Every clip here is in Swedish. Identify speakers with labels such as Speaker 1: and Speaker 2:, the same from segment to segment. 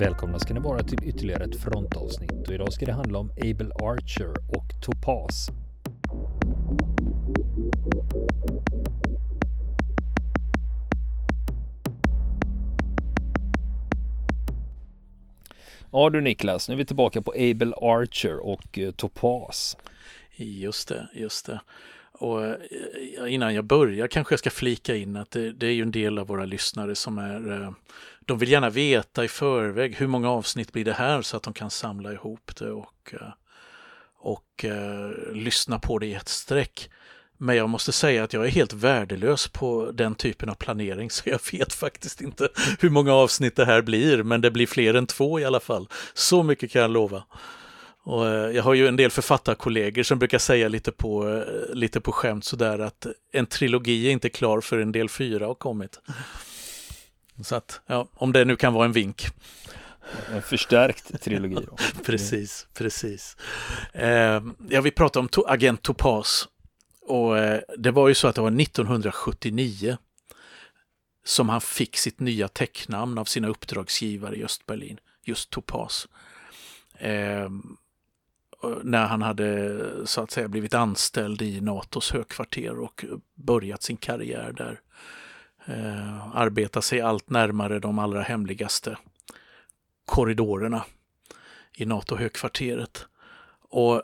Speaker 1: Välkomna ska ni vara till ytterligare ett frontavsnitt och idag ska det handla om Able Archer och Topaz. Ja du Niklas, nu är vi tillbaka på Able Archer och eh, Topaz.
Speaker 2: Just det, just det. Och eh, innan jag börjar kanske jag ska flika in att det, det, är ju en del av våra lyssnare som är, eh, de vill gärna veta i förväg hur många avsnitt blir det här så att de kan samla ihop det och, eh, och uh, lyssna på det i ett streck. Men jag måste säga att jag är helt värdelös på den typen av planering så jag vet faktiskt inte hur många avsnitt det här blir men det blir fler än två i alla fall. Så mycket kan jag lova. Och eh, jag har ju en del författarkollegor som brukar säga lite på, lite på skämt sådär att en trilogi är inte klar för en del fyra har kommit. Så att, ja, om det nu kan vara en vink.
Speaker 1: En förstärkt trilogi. Då.
Speaker 2: precis, precis. Eh, jag vill prata om to Agent Topaz och eh, det var ju så att det var 1979 som han fick sitt nya tecknamn av sina uppdragsgivare i Östberlin, just Topaz. Eh, när han hade så att säga blivit anställd i NATOs högkvarter och börjat sin karriär där. Eh, arbeta sig allt närmare de allra hemligaste korridorerna i NATO-högkvarteret. Och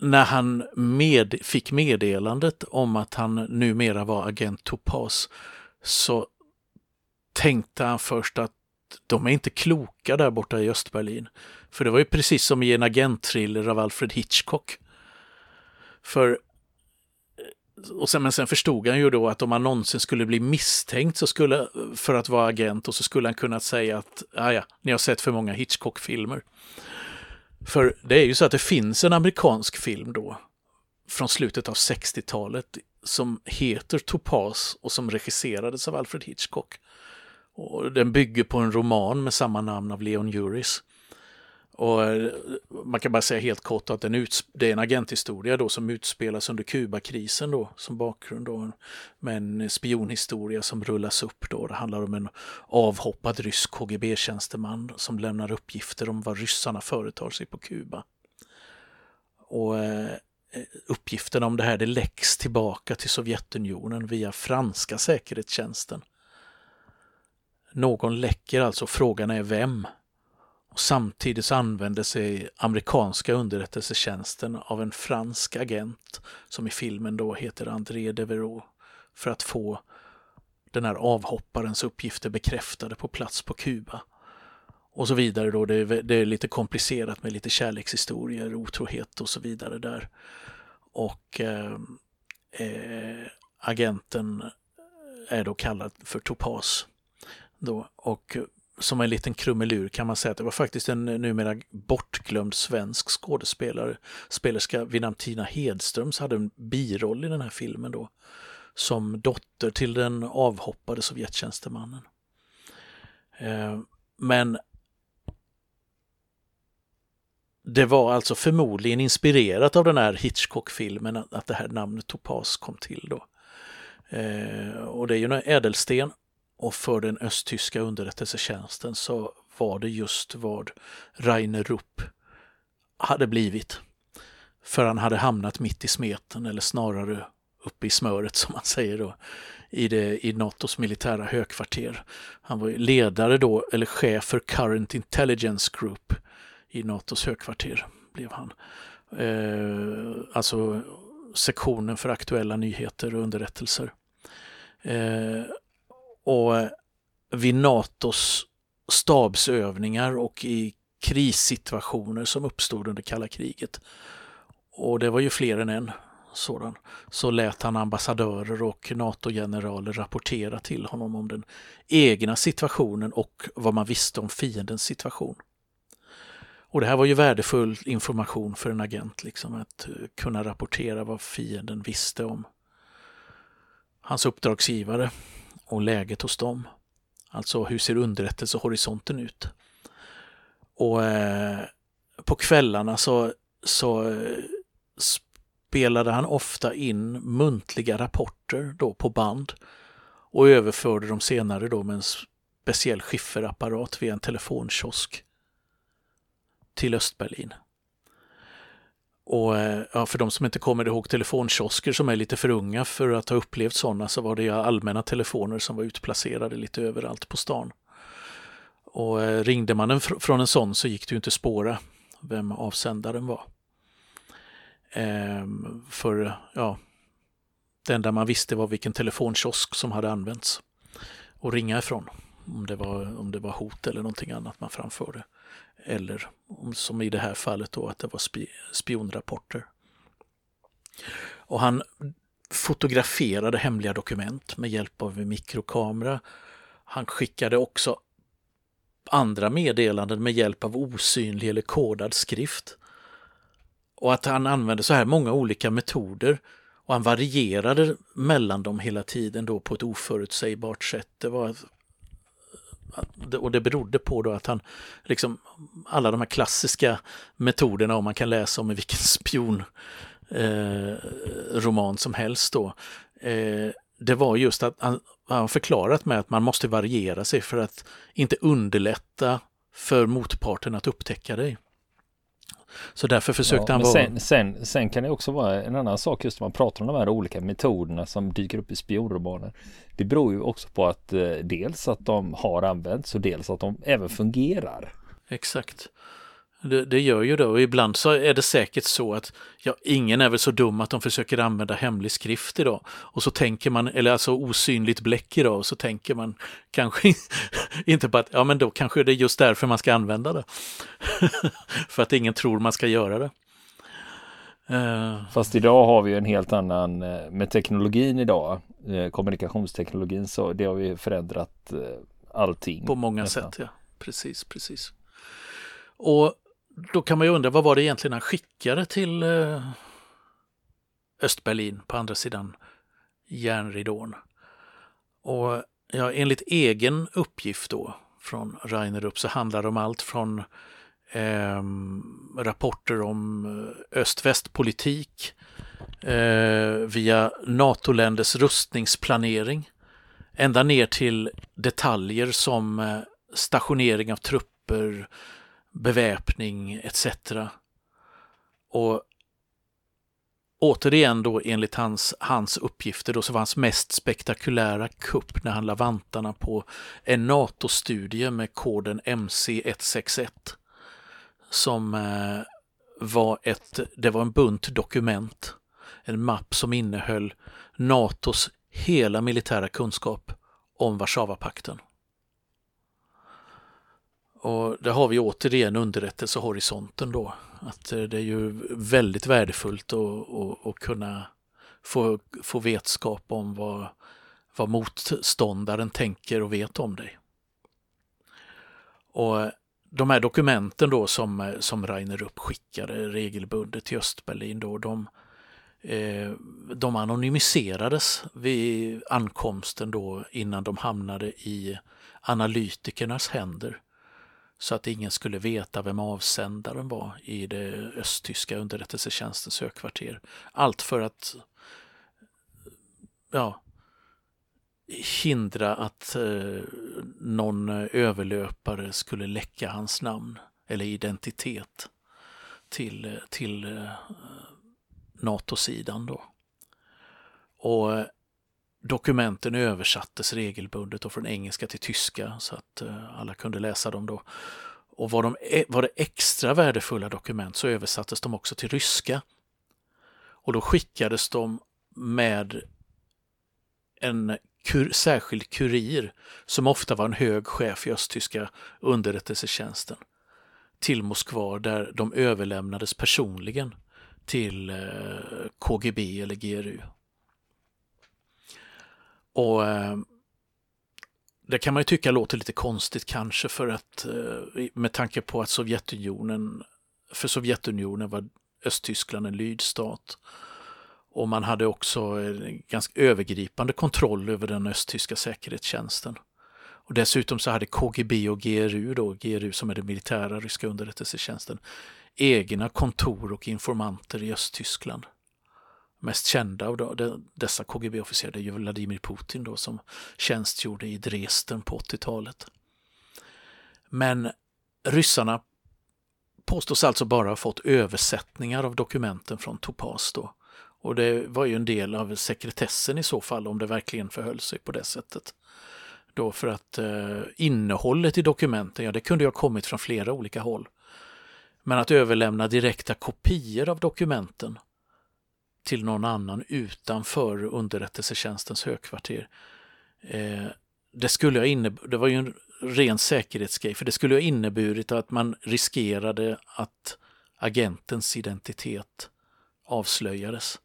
Speaker 2: när han med, fick meddelandet om att han numera var agent Topaz så tänkte han först att de är inte kloka där borta i Östberlin. För det var ju precis som i en agentthriller av Alfred Hitchcock. För och sen, men sen förstod han ju då att om han någonsin skulle bli misstänkt så skulle, för att vara agent och så skulle han kunna säga att ah, ja, ni har sett för många Hitchcock-filmer. För det är ju så att det finns en amerikansk film då från slutet av 60-talet som heter Topaz och som regisserades av Alfred Hitchcock. Och den bygger på en roman med samma namn av Leon Uris. Och eh, man kan bara säga helt kort att det är en agenthistoria då som utspelas under Kubakrisen då som bakgrund då med en spionhistoria som rullas upp då. Det handlar om en avhoppad rysk KGB-tjänsteman som lämnar uppgifter om vad ryssarna företar sig på Kuba. Och eh, uppgifterna om det här det läcks tillbaka till Sovjetunionen via franska säkerhetstjänsten. Någon läcker alltså, frågan är vem? Och samtidigt använder sig amerikanska underrättelsetjänsten av en fransk agent som i filmen då heter André Devereaux för att få den här avhopparens uppgifter bekräftade på plats på Kuba. Och så vidare då, det är, det är lite komplicerat med lite kärlekshistorier, otrohet och så vidare där. Och eh, eh, agenten är då kallad för Topaz. Då, och som en liten krumelur kan man säga att det var faktiskt en numera bortglömd svensk skådespelare, spelerska vid namn Tina Hedström, som hade en biroll i den här filmen då, som dotter till den avhoppade Sovjettjänstemannen. Eh, men det var alltså förmodligen inspirerat av den här Hitchcock-filmen att det här namnet Topaz kom till då. Eh, och det är ju en ädelsten och för den östtyska underrättelsetjänsten så var det just vad Rainer Rupp hade blivit. För han hade hamnat mitt i smeten eller snarare uppe i smöret som man säger då i, det, i Natos militära högkvarter. Han var ledare då, eller chef för Current Intelligence Group i Natos högkvarter blev han. Eh, alltså sektionen för aktuella nyheter och underrättelser. Eh, och eh, vid Natos stabsövningar och i krissituationer som uppstod under kalla kriget. Och det var ju fler än en sådan. Så lät han ambassadörer och NATO-generaler rapportera till honom om den egna situationen och vad man visste om fiendens situation. Och det här var ju värdefull information för en agent, liksom att eh, kunna rapportera vad fienden visste om hans uppdragsgivare och läget hos dem. Alltså hur ser underrättelsehorisonten ut? Och eh, på kvällarna så, så eh, spelade han ofta in muntliga rapporter då på band och överförde dem senare då med en speciell skifferapparat via en telefonkiosk till Östberlin. Och eh, ja, för de som inte kommer ihåg telefonkiosker som är lite för unga för att ha upplevt sådana så var det allmänna telefoner som var utplacerade lite överallt på stan. Och eh, ringde man en fr från en sån så gick det ju inte spåra vem avsändaren var. Ehm, för ja, det enda man visste var vilken telefonkiosk som hade använts och ringa ifrån. Om det var, om det var hot eller någonting annat man framförde. Eller som i det här fallet då att det var spionrapporter. Och han fotograferade hemliga dokument med hjälp av en mikrokamera. Han skickade också andra meddelanden med hjälp av osynlig eller kodad skrift. Och att han använde så här många olika metoder och han varierade mellan dem hela tiden då på ett oförutsägbart sätt. Det var och det berodde på då att han, liksom alla de här klassiska metoderna om man kan läsa om i vilken spionroman eh, som helst då. Eh, det var just att han, han förklarat med att man måste variera sig för att inte underlätta för motparten att upptäcka dig. Så därför försökte ja, han vara...
Speaker 1: Sen, sen, sen, kan det också vara en annan sak just när man pratar om de här olika metoderna som dyker upp i spionromaner. Det beror ju också på att eh, dels att de har använts och dels att de även fungerar.
Speaker 2: Exakt. Det, det, gör ju det och ibland så är det säkert så att ja, ingen är väl så dum att de försöker använda hemlig skrift idag. Och så tänker man, eller alltså osynligt bläck idag, och så tänker man kanske inte på att ja men då kanske det är just därför man ska använda det. För att ingen tror man ska göra det.
Speaker 1: Uh... Fast idag har vi en helt annan, eh, med teknologin idag, eh, kommunikationsteknologin, så det har vi förändrat allting.
Speaker 2: På många nästan. sätt, ja. Precis, precis. Och då kan man ju undra vad var det egentligen han skickade till eh, Östberlin på andra sidan järnridån. Och ja, enligt egen uppgift då från Reinerup så handlar det om allt från eh, rapporter om eh, öst-väst-politik eh, via NATO-länders rustningsplanering ända ner till detaljer som eh, stationering av trupper, beväpning etc. Och återigen då enligt hans, hans uppgifter då så var hans mest spektakulära kupp när han la vantarna på en NATO-studie med koden MC161 som eh, var ett, det var en bunt dokument, en mapp som innehöll NATOs hela militära kunskap om Warszawapakten. Och där har vi återigen underrättelsehorisonten då. Att eh, det är ju väldigt värdefullt att, att, att kunna få, få vetskap om vad, vad motståndaren tänker och vet om dig. Och de här dokumenten då som, som Rainer uppskickade regelbundet till Östberlin då, de, eh, de anonymiserades vid ankomsten då innan de hamnade i analytikernas händer så att ingen skulle veta vem avsändaren var i det östtyska underrättelsetjänstens högkvarter. Allt för att ja, hindra att eh, någon överlöpare skulle läcka hans namn eller identitet till, till eh, NATO-sidan då. Och eh, Dokumenten översattes regelbundet och från engelska till tyska så att eh, alla kunde läsa dem då. Och var, de, e-, var det extra värdefulla dokument så översattes de också till ryska. Och då skickades de med en kur, särskild kurir som ofta var en hög chef i östtyska underrättelsetjänsten till Moskva där de överlämnades personligen till eh, KGB eller GRU. Och eh, det kan man ju tycka låter lite konstigt kanske för att eh, med tanke på att Sovjetunionen, för Sovjetunionen var Östtyskland en lydstat. Och man hade också en ganska övergripande kontroll över den östtyska säkerhetstjänsten. Och dessutom så hade KGB och GRU, då, GRU som är den militära ryska underrättelsetjänsten, egna kontor och informanter i Östtyskland mest kända av dessa KGB-officerare är ju Vladimir Putin då, som tjänstgjorde i Dresden på 80-talet. Men ryssarna påstås alltså bara ha fått översättningar av dokumenten från Topaz då. Och det var ju en del av sekretessen i så fall om det verkligen förhöll sig på det sättet. Då för att eh, innehållet i dokumenten, ja det kunde ju ha kommit från flera olika håll. Men att överlämna direkta kopior av dokumenten till någon annan utanför underrättelsetjänstens högkvarter. Eh, det skulle ha det var ju en ren säkerhetsgrej, för det skulle ha inneburit att man riskerade att agentens identitet avslöjades.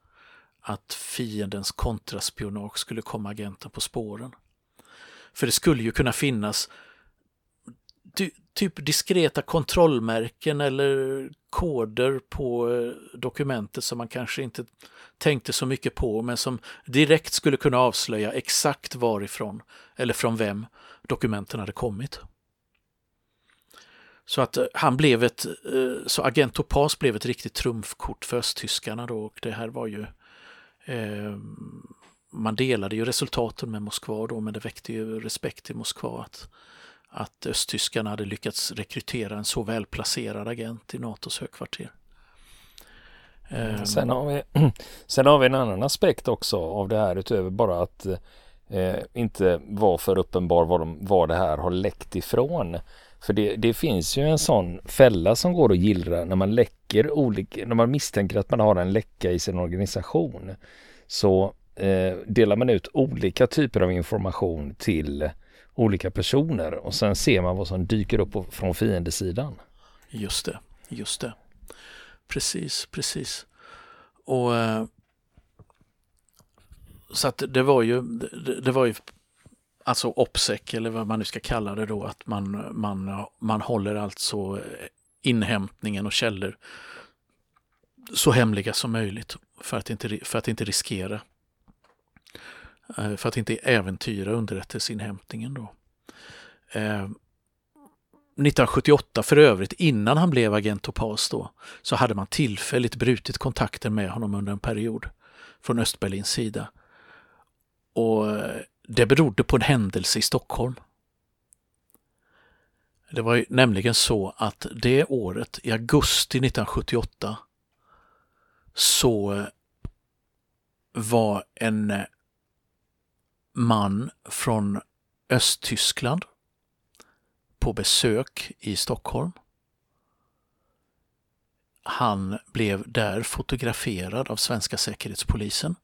Speaker 2: Att fiendens kontraspionage skulle komma agenten på spåren. För det skulle ju kunna finnas typ diskreta kontrollmärken eller koder på eh, dokumentet som man kanske inte tänkte så mycket på men som direkt skulle kunna avslöja exakt varifrån eller från vem dokumenten hade kommit. Så att eh, han blev ett, eh, så agent Topaz blev ett riktigt trumfkort för östtyskarna då och det här var ju eh, man delade ju resultaten med Moskva då men det väckte ju respekt i Moskva att att östtyskarna hade lyckats rekrytera en så välplacerad agent i NATOs högkvarter.
Speaker 1: Sen har, vi, sen har vi en annan aspekt också av det här utöver bara att eh, inte vara för uppenbar var, de, var det här har läckt ifrån. För det, det, finns ju en sån fälla som går att gillra när man läcker olika, när man misstänker att man har en läcka i sin organisation. Så eh, delar man ut olika typer av information till olika personer och sen ser man vad som dyker upp från fiendesidan.
Speaker 2: Just det, just det. Precis, precis. Och eh, så att det var ju, det, det var ju alltså OPSEC eller vad man nu ska kalla det då, att man, man, man håller alltså inhämtningen och källor så hemliga som möjligt för att inte, för att inte riskera Eh, för att inte äventyra underrättelseinhämtningen. Då. Eh, 1978 för övrigt, innan han blev agent Topaz då, så hade man tillfälligt brutit kontakten med honom under en period från Östberlins sida. Och eh, det berodde på en händelse i Stockholm. Det var nämligen så att det året, i augusti 1978, så var en man från Östtyskland på besök i Stockholm. Han blev där fotograferad av svenska säkerhetspolisen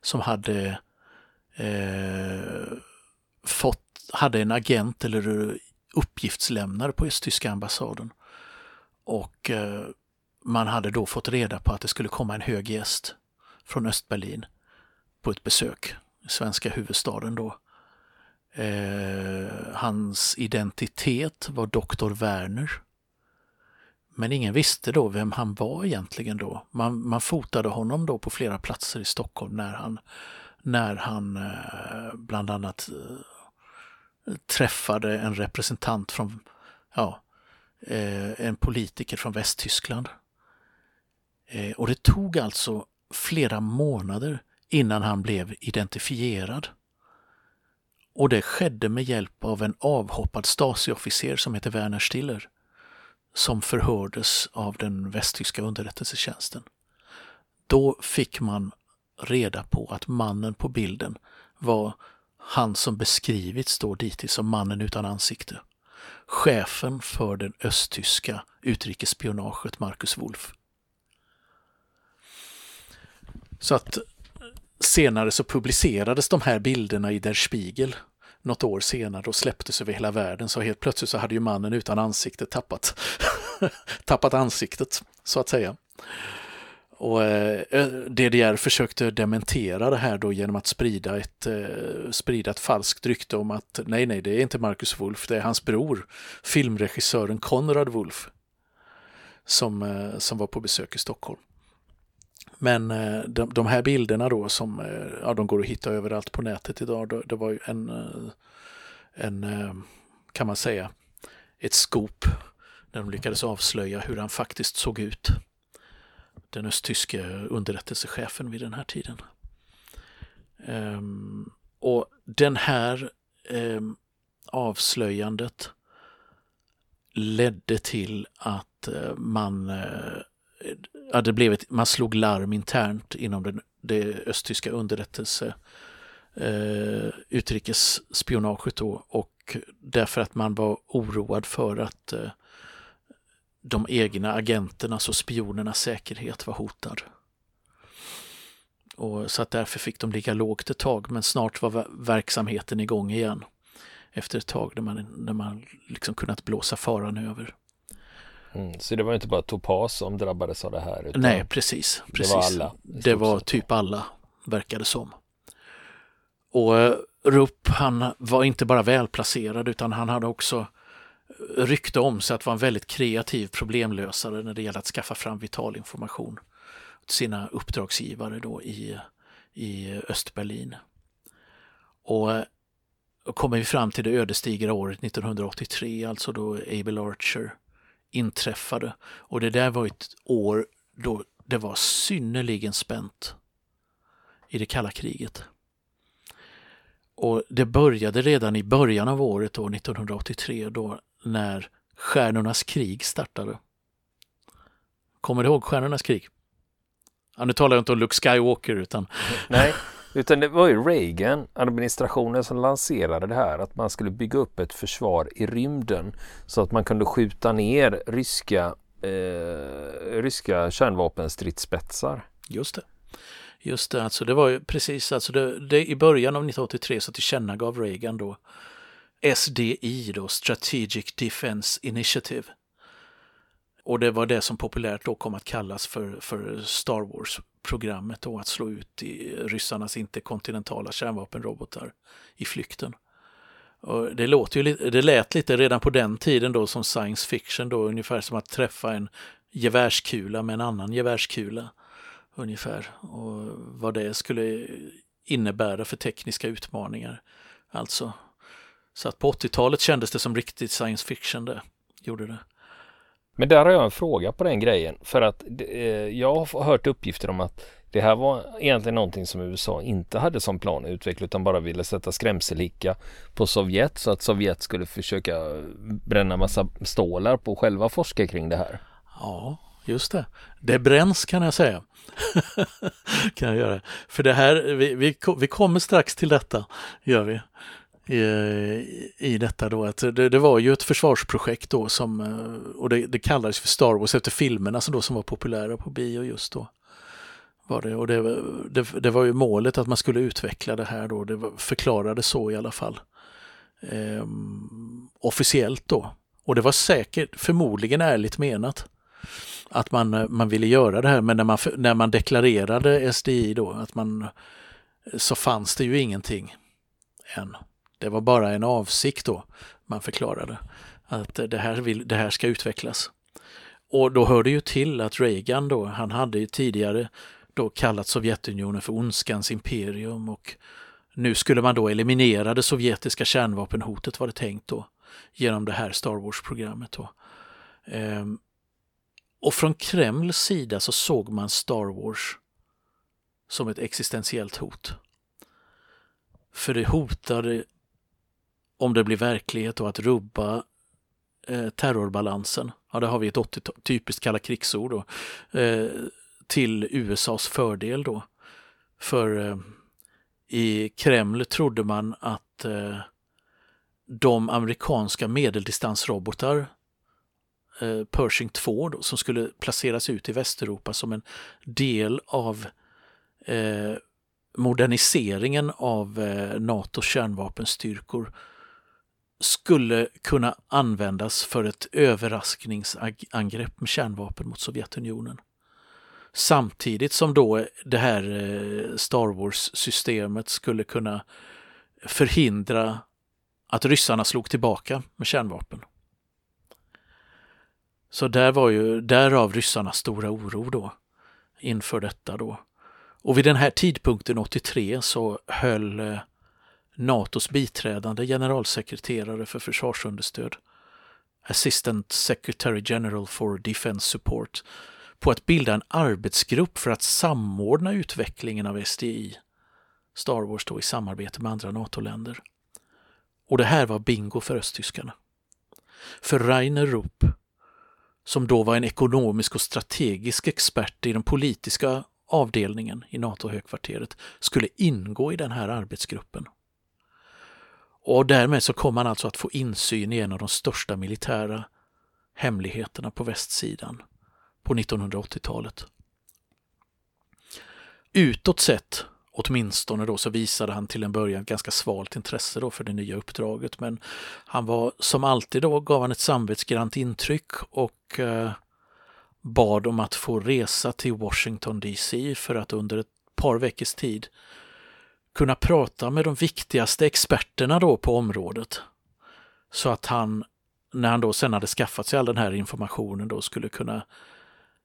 Speaker 2: som hade eh, fått, hade en agent eller eh, uppgiftslämnare på östtyska ambassaden. Och eh, man hade då fått reda på att det skulle komma en hög gäst från Östberlin på ett besök svenska huvudstaden då. Eh, hans identitet var doktor Werner. Men ingen visste då vem han var egentligen då. Man, man fotade honom då på flera platser i Stockholm när han, när han eh, bland annat eh, träffade en representant från, ja, eh, en politiker från Västtyskland. Eh, och det tog alltså flera månader innan han blev identifierad. Och det skedde med hjälp av en avhoppad Stasi-officer som heter Werner Stiller som förhördes av den västtyska underrättelsetjänsten. Då fick man reda på att mannen på bilden var han som beskrivits då dittills som mannen utan ansikte. Chefen för den östtyska utrikesspionaget Marcus Wolf. Så att Senare så publicerades de här bilderna i Der Spiegel något år senare och släpptes över hela världen så helt plötsligt så hade ju mannen utan ansikte tappat, tappat ansiktet så att säga. Och eh, DDR försökte dementera det här då genom att sprida ett, eh, sprida ett falskt rykte om att nej, nej, det är inte Marcus Wolf, det är hans bror, filmregissören Konrad Wolf, som, eh, som var på besök i Stockholm. Men eh, de, de, här bilderna då som eh, ja, de går att hitta överallt på nätet idag, det var ju en, eh, en kan man säga, ett skop när de lyckades avslöja hur han faktiskt såg ut. Den östtyske underrättelsechefen vid den här tiden. Um, och den här um, avslöjandet ledde till att man, ja, det blev ett, man slog larm internt inom den, det östtyska underrättelse eh, utrikesspionaget då och därför att man var oroad för att eh, de egna agenternas alltså och spionernas säkerhet var hotad. Och så att därför fick de ligga lågt ett tag men snart var verksamheten igång igen. Efter ett tag när man, när man liksom kunnat blåsa faran över.
Speaker 1: Mm, så det var inte bara Topaz som drabbades av det här?
Speaker 2: Utan Nej, precis. precis.
Speaker 1: Det var alla?
Speaker 2: Det var typ alla, verkade som. Och eh, Rupp, han var inte bara välplacerad utan han hade också rykte om sig att vara en väldigt kreativ problemlösare när det gäller att skaffa fram vital information till sina uppdragsgivare då i, i Östberlin. Och, och kommer vi fram till det ödesdigra året 1983, alltså då Abel Archer inträffade. Och det där var ett år då det var synnerligen spänt i det kalla kriget. Och det började redan i början av året då, 1983 då när Stjärnornas krig startade. Kommer du ihåg Stjärnornas krig? Ja, nu talar jag inte om Luke Skywalker utan...
Speaker 1: Nej, utan det var ju Reagan-administrationen som lanserade det här att man skulle bygga upp ett försvar i rymden så att man kunde skjuta ner ryska, eh, ryska kärnvapenstridsspetsar.
Speaker 2: Just det. Just det, alltså det var ju precis, alltså det, det, i början av 1983 så tillkännagav Reagan då SDI då, Strategic Defense Initiative. Och det var det som populärt då kom att kallas för, för Star programmet då, att slå ut i ryssarnas interkontinentala kärnvapenrobotar i flykten. Och det, låter ju, det lät lite redan på den tiden då som science fiction då, ungefär som att träffa en gevärskula med en annan gevärskula ungefär och vad det skulle innebära för tekniska utmaningar. Alltså, så att på 80-talet kändes det som riktigt science fiction det, gjorde det.
Speaker 1: Men där har jag en fråga på den grejen för att eh, jag har hört uppgifter om att det här var egentligen någonting som USA inte hade som plan att utveckla utan bara ville sätta skrämselhicka på Sovjet så att Sovjet skulle försöka bränna massa stålar på själva forska kring det här.
Speaker 2: Ja, just det. Det bränns kan jag säga. kan jag göra. För det här, vi, vi, vi kommer strax till detta, gör vi. I, i detta då att det, det, var ju ett försvarsprojekt då som, eh, och det, det kallades för Star Wars efter filmerna som, då, som var populära på bio just då. Var det, och det, det, det var ju målet att man skulle utveckla det här då, det förklarades så i alla fall. Ehm, officiellt då. Och det var säkert, förmodligen ärligt menat att man, man ville göra det här men när man, när man deklarerade SDI då att man så fanns det ju ingenting än. Det var bara en avsikt då man förklarade att det här, vill, det här ska utvecklas. Och då hörde ju till att Reagan då, han hade ju tidigare då kallat Sovjetunionen för ondskans imperium och nu skulle man då eliminera det sovjetiska kärnvapenhotet var det tänkt då genom det här Star Wars-programmet. Då. Ehm, och från Kremls sida så såg man Star Wars som ett existentiellt hot. För det hotade, om det blir verklighet, och att rubba eh, terrorbalansen. Ja, det har vi ett 80 typiskt kalla krigsord då, eh, till USAs fördel då. För eh, i Kreml trodde man att eh, de amerikanska medeldistansrobotar eh, Pershing 2 då, som skulle placeras ut i Västeuropa som en del av eh, moderniseringen av eh, NATOs kärnvapenstyrkor skulle kunna användas för ett överraskningsangrepp med kärnvapen mot Sovjetunionen. Samtidigt som då det här eh, Star Wars-systemet skulle kunna förhindra att ryssarna slog tillbaka med kärnvapen. Så där var ju därav ryssarnas stora oro då inför detta då. Och vid den här tidpunkten 83 så höll eh, NATOs biträdande generalsekreterare för försvarsunderstöd, Assistant Secretary General for Defense Support, på att bilda en arbetsgrupp för att samordna utvecklingen av SDI, Star Wars då i samarbete med andra NATO-länder. Och det här var bingo för östtyskarna. För Rainer Rupp, som då var en ekonomisk och strategisk expert i den politiska avdelningen i NATO-högkvarteret, skulle ingå i den här arbetsgruppen. Och därmed så kom han alltså att få insyn i en av de största militära hemligheterna på västsidan på 1980-talet. Utåt sett, åtminstone då, så visade han till en början ganska svalt intresse då för det nya uppdraget. Men han var som alltid då, gav han ett samvetsgrant intryck och eh, bad om att få resa till Washington DC för att under ett par veckors tid kunna prata med de viktigaste experterna då på området. Så att han, när han då sen hade skaffat sig all den här informationen då, skulle kunna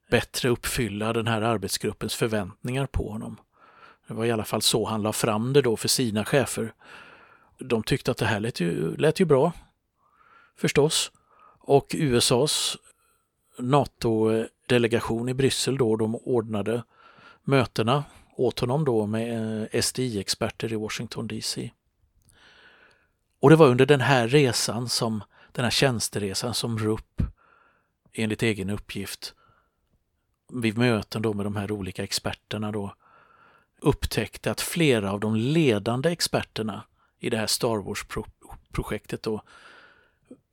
Speaker 2: bättre uppfylla den här arbetsgruppens förväntningar på honom. Det var i alla fall så han la fram det då för sina chefer. De tyckte att det här lät ju, lät ju bra, förstås. Och USAs NATO-delegation i Bryssel då, de ordnade mötena åt honom då med eh, SDI-experter i Washington DC. Och det var under den här resan som, den här tjänsteresan som RUP, enligt egen uppgift vid möten då med de här olika experterna då upptäckte att flera av de ledande experterna i det här Star Wars-projektet då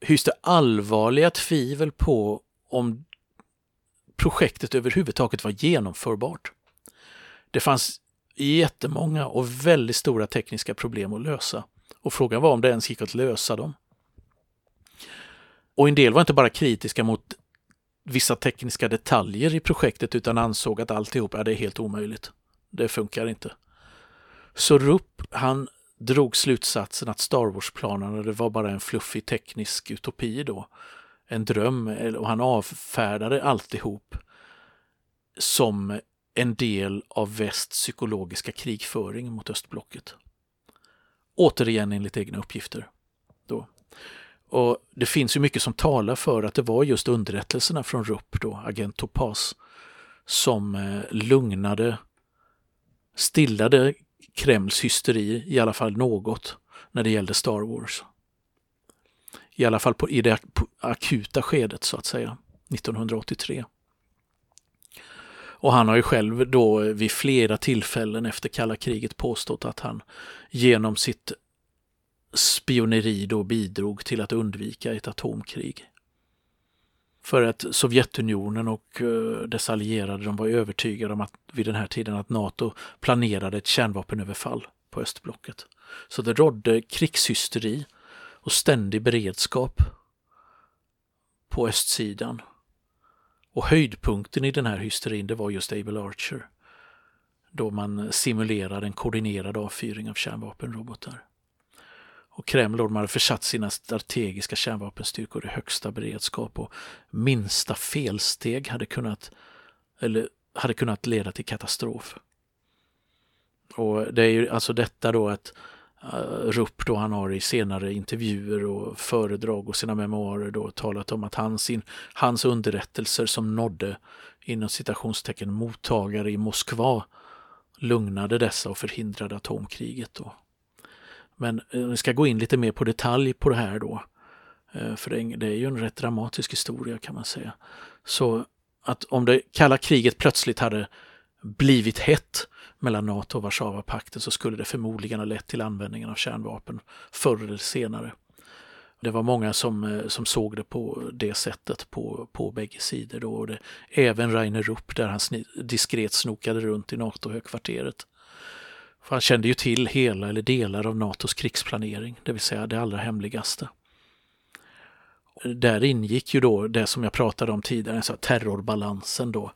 Speaker 2: hyste allvarliga tvivel på om projektet överhuvudtaget var genomförbart. Det fanns jättemånga och väldigt stora tekniska problem att lösa och frågan var om det ens gick att lösa dem. Och en del var inte bara kritiska mot vissa tekniska detaljer i projektet utan ansåg att alltihop är det helt omöjligt. Det funkar inte. Så Rupp, han drog slutsatsen att Star Wars-planerna det var bara en fluffig teknisk utopi då. En dröm och han avfärdade alltihop som en del av västs psykologiska krigföring mot östblocket. Återigen enligt egna uppgifter. Då. Och Det finns ju mycket som talar för att det var just underrättelserna från RUP, då, agent Topaz, som eh, lugnade, stillade Kremls hysteri, i alla fall något, när det gällde Star Wars. I alla fall på, i det akuta skedet så att säga, 1983. Och han har ju själv då vid flera tillfällen efter kalla kriget påstått att han genom sitt spioneri då bidrog till att undvika ett atomkrig. För att Sovjetunionen och eh, dess allierade de var övertygade om att vid den här tiden att NATO planerade ett kärnvapenöverfall på östblocket. Så det rådde krigshysteri och ständig beredskap på östsidan. Och höjdpunkten i den här hysterin det var just Able Archer. Då man simulerade en koordinerad avfyring av kärnvapenrobotar. Och Kreml de hade försatt sina strategiska kärnvapenstyrkor i högsta beredskap och minsta felsteg hade kunnat, eller hade kunnat leda till katastrof. Och det är ju alltså detta då att Eh, Rupp då han har i senare intervjuer och föredrag och sina memoarer då talat om att hans, in, hans underrättelser som nådde inom citationstecken mottagare i Moskva lugnade dessa och förhindrade atomkriget. Då. Men eh, vi ska gå in lite mer på detalj på det här då. Eh, för det är ju en rätt dramatisk historia kan man säga. Så att om det kalla kriget plötsligt hade blivit hett mellan NATO och Warszawapakten så skulle det förmodligen ha lett till användningen av kärnvapen förr eller senare. Det var många som, eh, som såg det på det sättet på, på bägge sidor. Då. Och det, även Rainer Rupp där han sni, diskret snokade runt i NATO-högkvarteret för han kände ju till hela eller delar av NATOs krigsplanering, det vill säga det allra hemligaste. Där ingick ju då det som jag pratade om tidigare, så terrorbalansen då.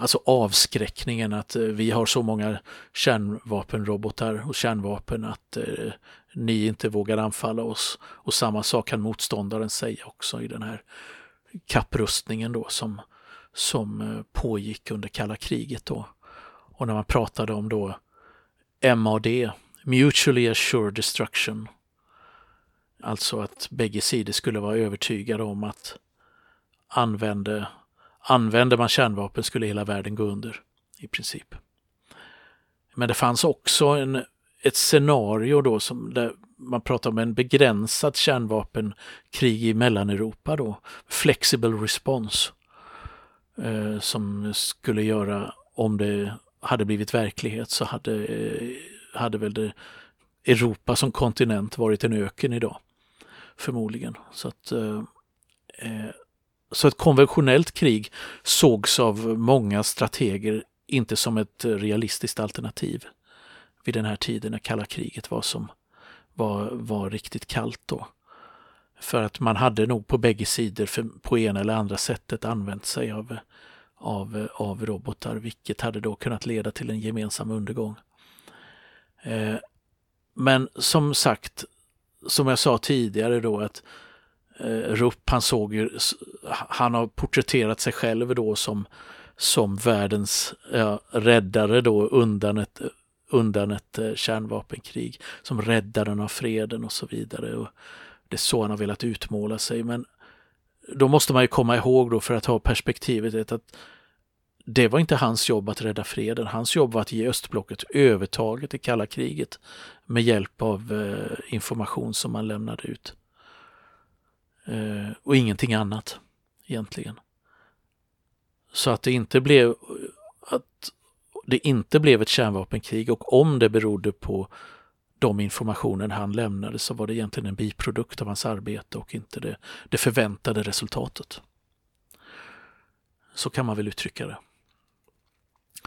Speaker 2: Alltså avskräckningen att eh, vi har så många kärnvapenrobotar och kärnvapen att eh, ni inte vågar anfalla oss. Och samma sak kan motståndaren säga också i den här kapprustningen då som, som eh, pågick under kalla kriget då. Och när man pratade om då MAD, Mutually Assured Destruction. Alltså att bägge sidor skulle vara övertygade om att använde, använder man kärnvapen skulle hela världen gå under i princip. Men det fanns också en, ett scenario då som där man pratar om en begränsad kärnvapenkrig i Mellaneuropa då, flexible response, eh, som skulle göra, om det hade blivit verklighet så hade, eh, hade väl det, Europa som kontinent varit en öken idag. Förmodligen. Så att, eh, eh så ett konventionellt krig sågs av många strateger inte som ett realistiskt alternativ vid den här tiden när kalla kriget var som var, var riktigt kallt då. För att man hade nog på bägge sidor för, på ena eller andra sättet använt sig av, av, av robotar, vilket hade då kunnat leda till en gemensam undergång. Eh, men som sagt, som jag sa tidigare då att Eh, Rupp, han såg ju, han har porträtterat sig själv då som, som världens ja, räddare då undan ett, undan ett eh, kärnvapenkrig, som räddaren av freden och så vidare. Och det är så han har velat utmåla sig. Men då måste man ju komma ihåg då för att ha perspektivet att det var inte hans jobb att rädda freden. Hans jobb var att ge östblocket övertaget i kalla kriget med hjälp av eh, information som man lämnade ut. Eh, och ingenting annat egentligen. Så att det inte blev att det inte blev ett kärnvapenkrig och om det berodde på de informationen han lämnade så var det egentligen en biprodukt av hans arbete och inte det, det förväntade resultatet. Så kan man väl uttrycka det.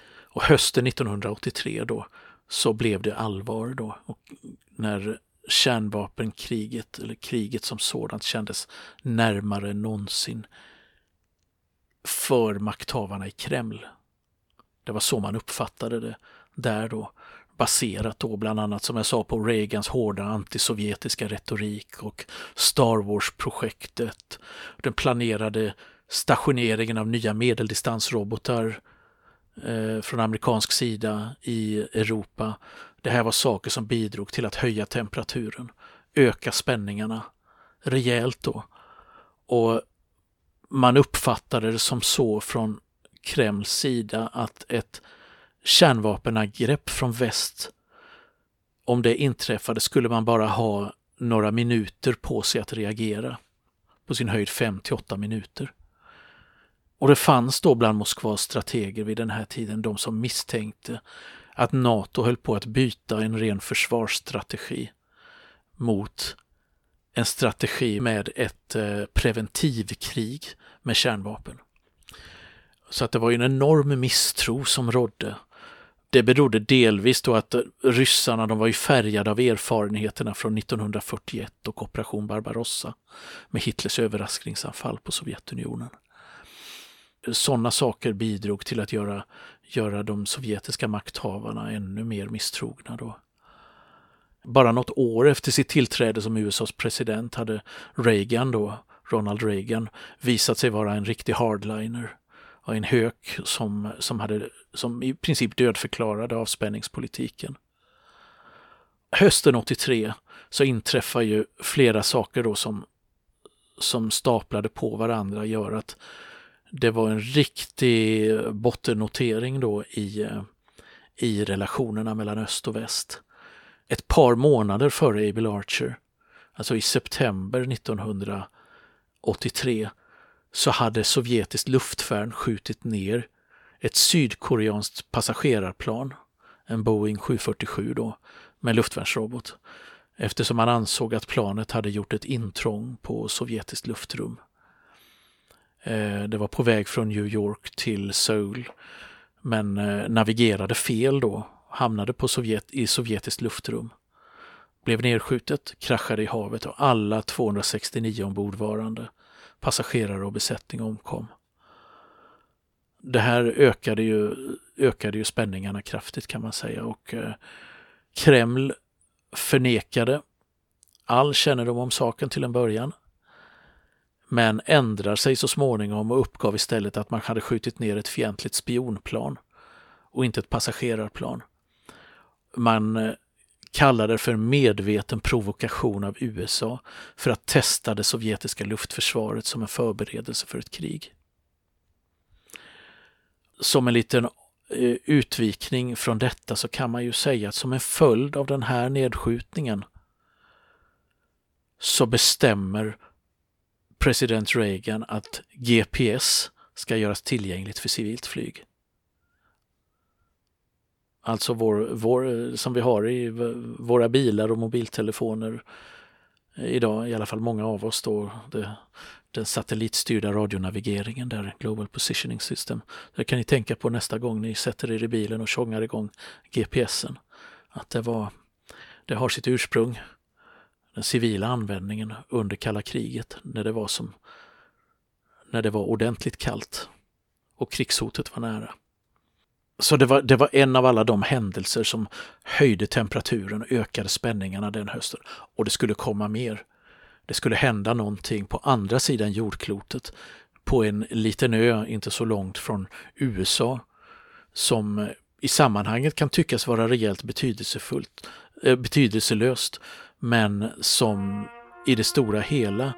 Speaker 2: Och hösten 1983 då så blev det allvar då och när kärnvapenkriget eller kriget som sådant kändes närmare än någonsin för makthavarna i Kreml. Det var så man uppfattade det där då baserat då bland annat som jag sa på Reagans hårda antisovjetiska retorik och Star Wars-projektet. Den planerade stationeringen av nya medeldistansrobotar eh, Eh, från amerikansk sida i Europa. Det här var saker som bidrog till att höja temperaturen, öka spänningarna rejält då. Och man uppfattade det som så från Kremls sida att ett kärnvapenangrepp från väst, om det inträffade skulle man bara ha några minuter på sig att reagera. På sin höjd 5 till 8 minuter. Och det fanns då bland Moskvas strateger vid den här tiden de som misstänkte att NATO höll på att byta en ren försvarsstrategi mot en strategi med ett eh, preventivkrig med kärnvapen. Så att det var en enorm misstro som rådde. Det berodde delvis då att ryssarna de var ju färgade av erfarenheterna från 1941 och operation Barbarossa med Hitlers överraskningsanfall på Sovjetunionen sådana saker bidrog till att göra, göra de sovjetiska makthavarna ännu mer misstrogna. Då. Bara något år efter sitt tillträde som USAs president hade Reagan, då, Ronald Reagan, visat sig vara en riktig hardliner och en hök som, som, hade, som i princip dödförklarade avspänningspolitiken. Hösten 83 så inträffar ju flera saker då som, som staplade på varandra gör att det var en riktig bottennotering då i, eh, i relationerna mellan öst och väst. Ett par månader före Abel Archer, alltså i september 1983, så hade sovjetiskt luftvärn skjutit ner ett sydkoreanskt passagerarplan, en Boeing 747 då, med luftvärnsrobot, eftersom man ansåg att planet hade gjort ett intrång på sovjetiskt luftrum. Eh, det var på väg från New York till Seoul men eh, navigerade fel då, hamnade på Sovjet, i sovjetiskt luftrum. Blev nedskjutet, kraschade i havet och alla 269 ombordvarande passagerare och besättning omkom. Det här ökade ju, ökade ju spänningarna kraftigt kan man säga och eh, Kreml förnekade all kännedom om saken till en början men ändrar sig så småningom och uppgav istället att man hade skjutit ner ett fientligt spionplan och inte ett passagerarplan. Man eh, kallade det för medveten provokation av USA för att testa det sovjetiska luftförsvaret som en förberedelse för ett krig. Som en liten eh, utvikning från detta så kan man ju säga att som en följd av den här nedskjutningen så bestämmer president Reagan att GPS ska göras tillgängligt för civilt flyg. Alltså vår, vår, som vi har i våra bilar och mobiltelefoner eh, idag, i alla fall många av oss då, det, den satellitstyrda radionavigeringen där, Global Positioning System. Det kan ni tänka på nästa gång ni sätter er i bilen och tjongar igång GPSen. Att det var, det har sitt ursprung, den civila användningen under kalla kriget när det var som när det var ordentligt kallt och krigshotet var nära. Så det var, det var en av alla de händelser som höjde temperaturen och ökade spänningarna den hösten. Och det skulle komma mer. Det skulle hända någonting på andra sidan jordklotet på en liten ö inte så långt från USA som i sammanhanget kan tyckas vara rejält betydelsefullt, eh, betydelselöst men som i det stora hela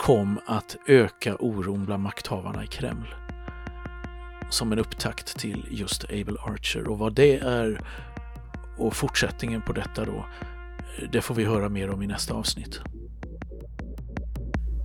Speaker 2: kom att öka oron bland makthavarna i Kreml som en upptakt till just Abel Archer och vad det är och fortsättningen på detta då, det får vi höra mer om i nästa avsnitt.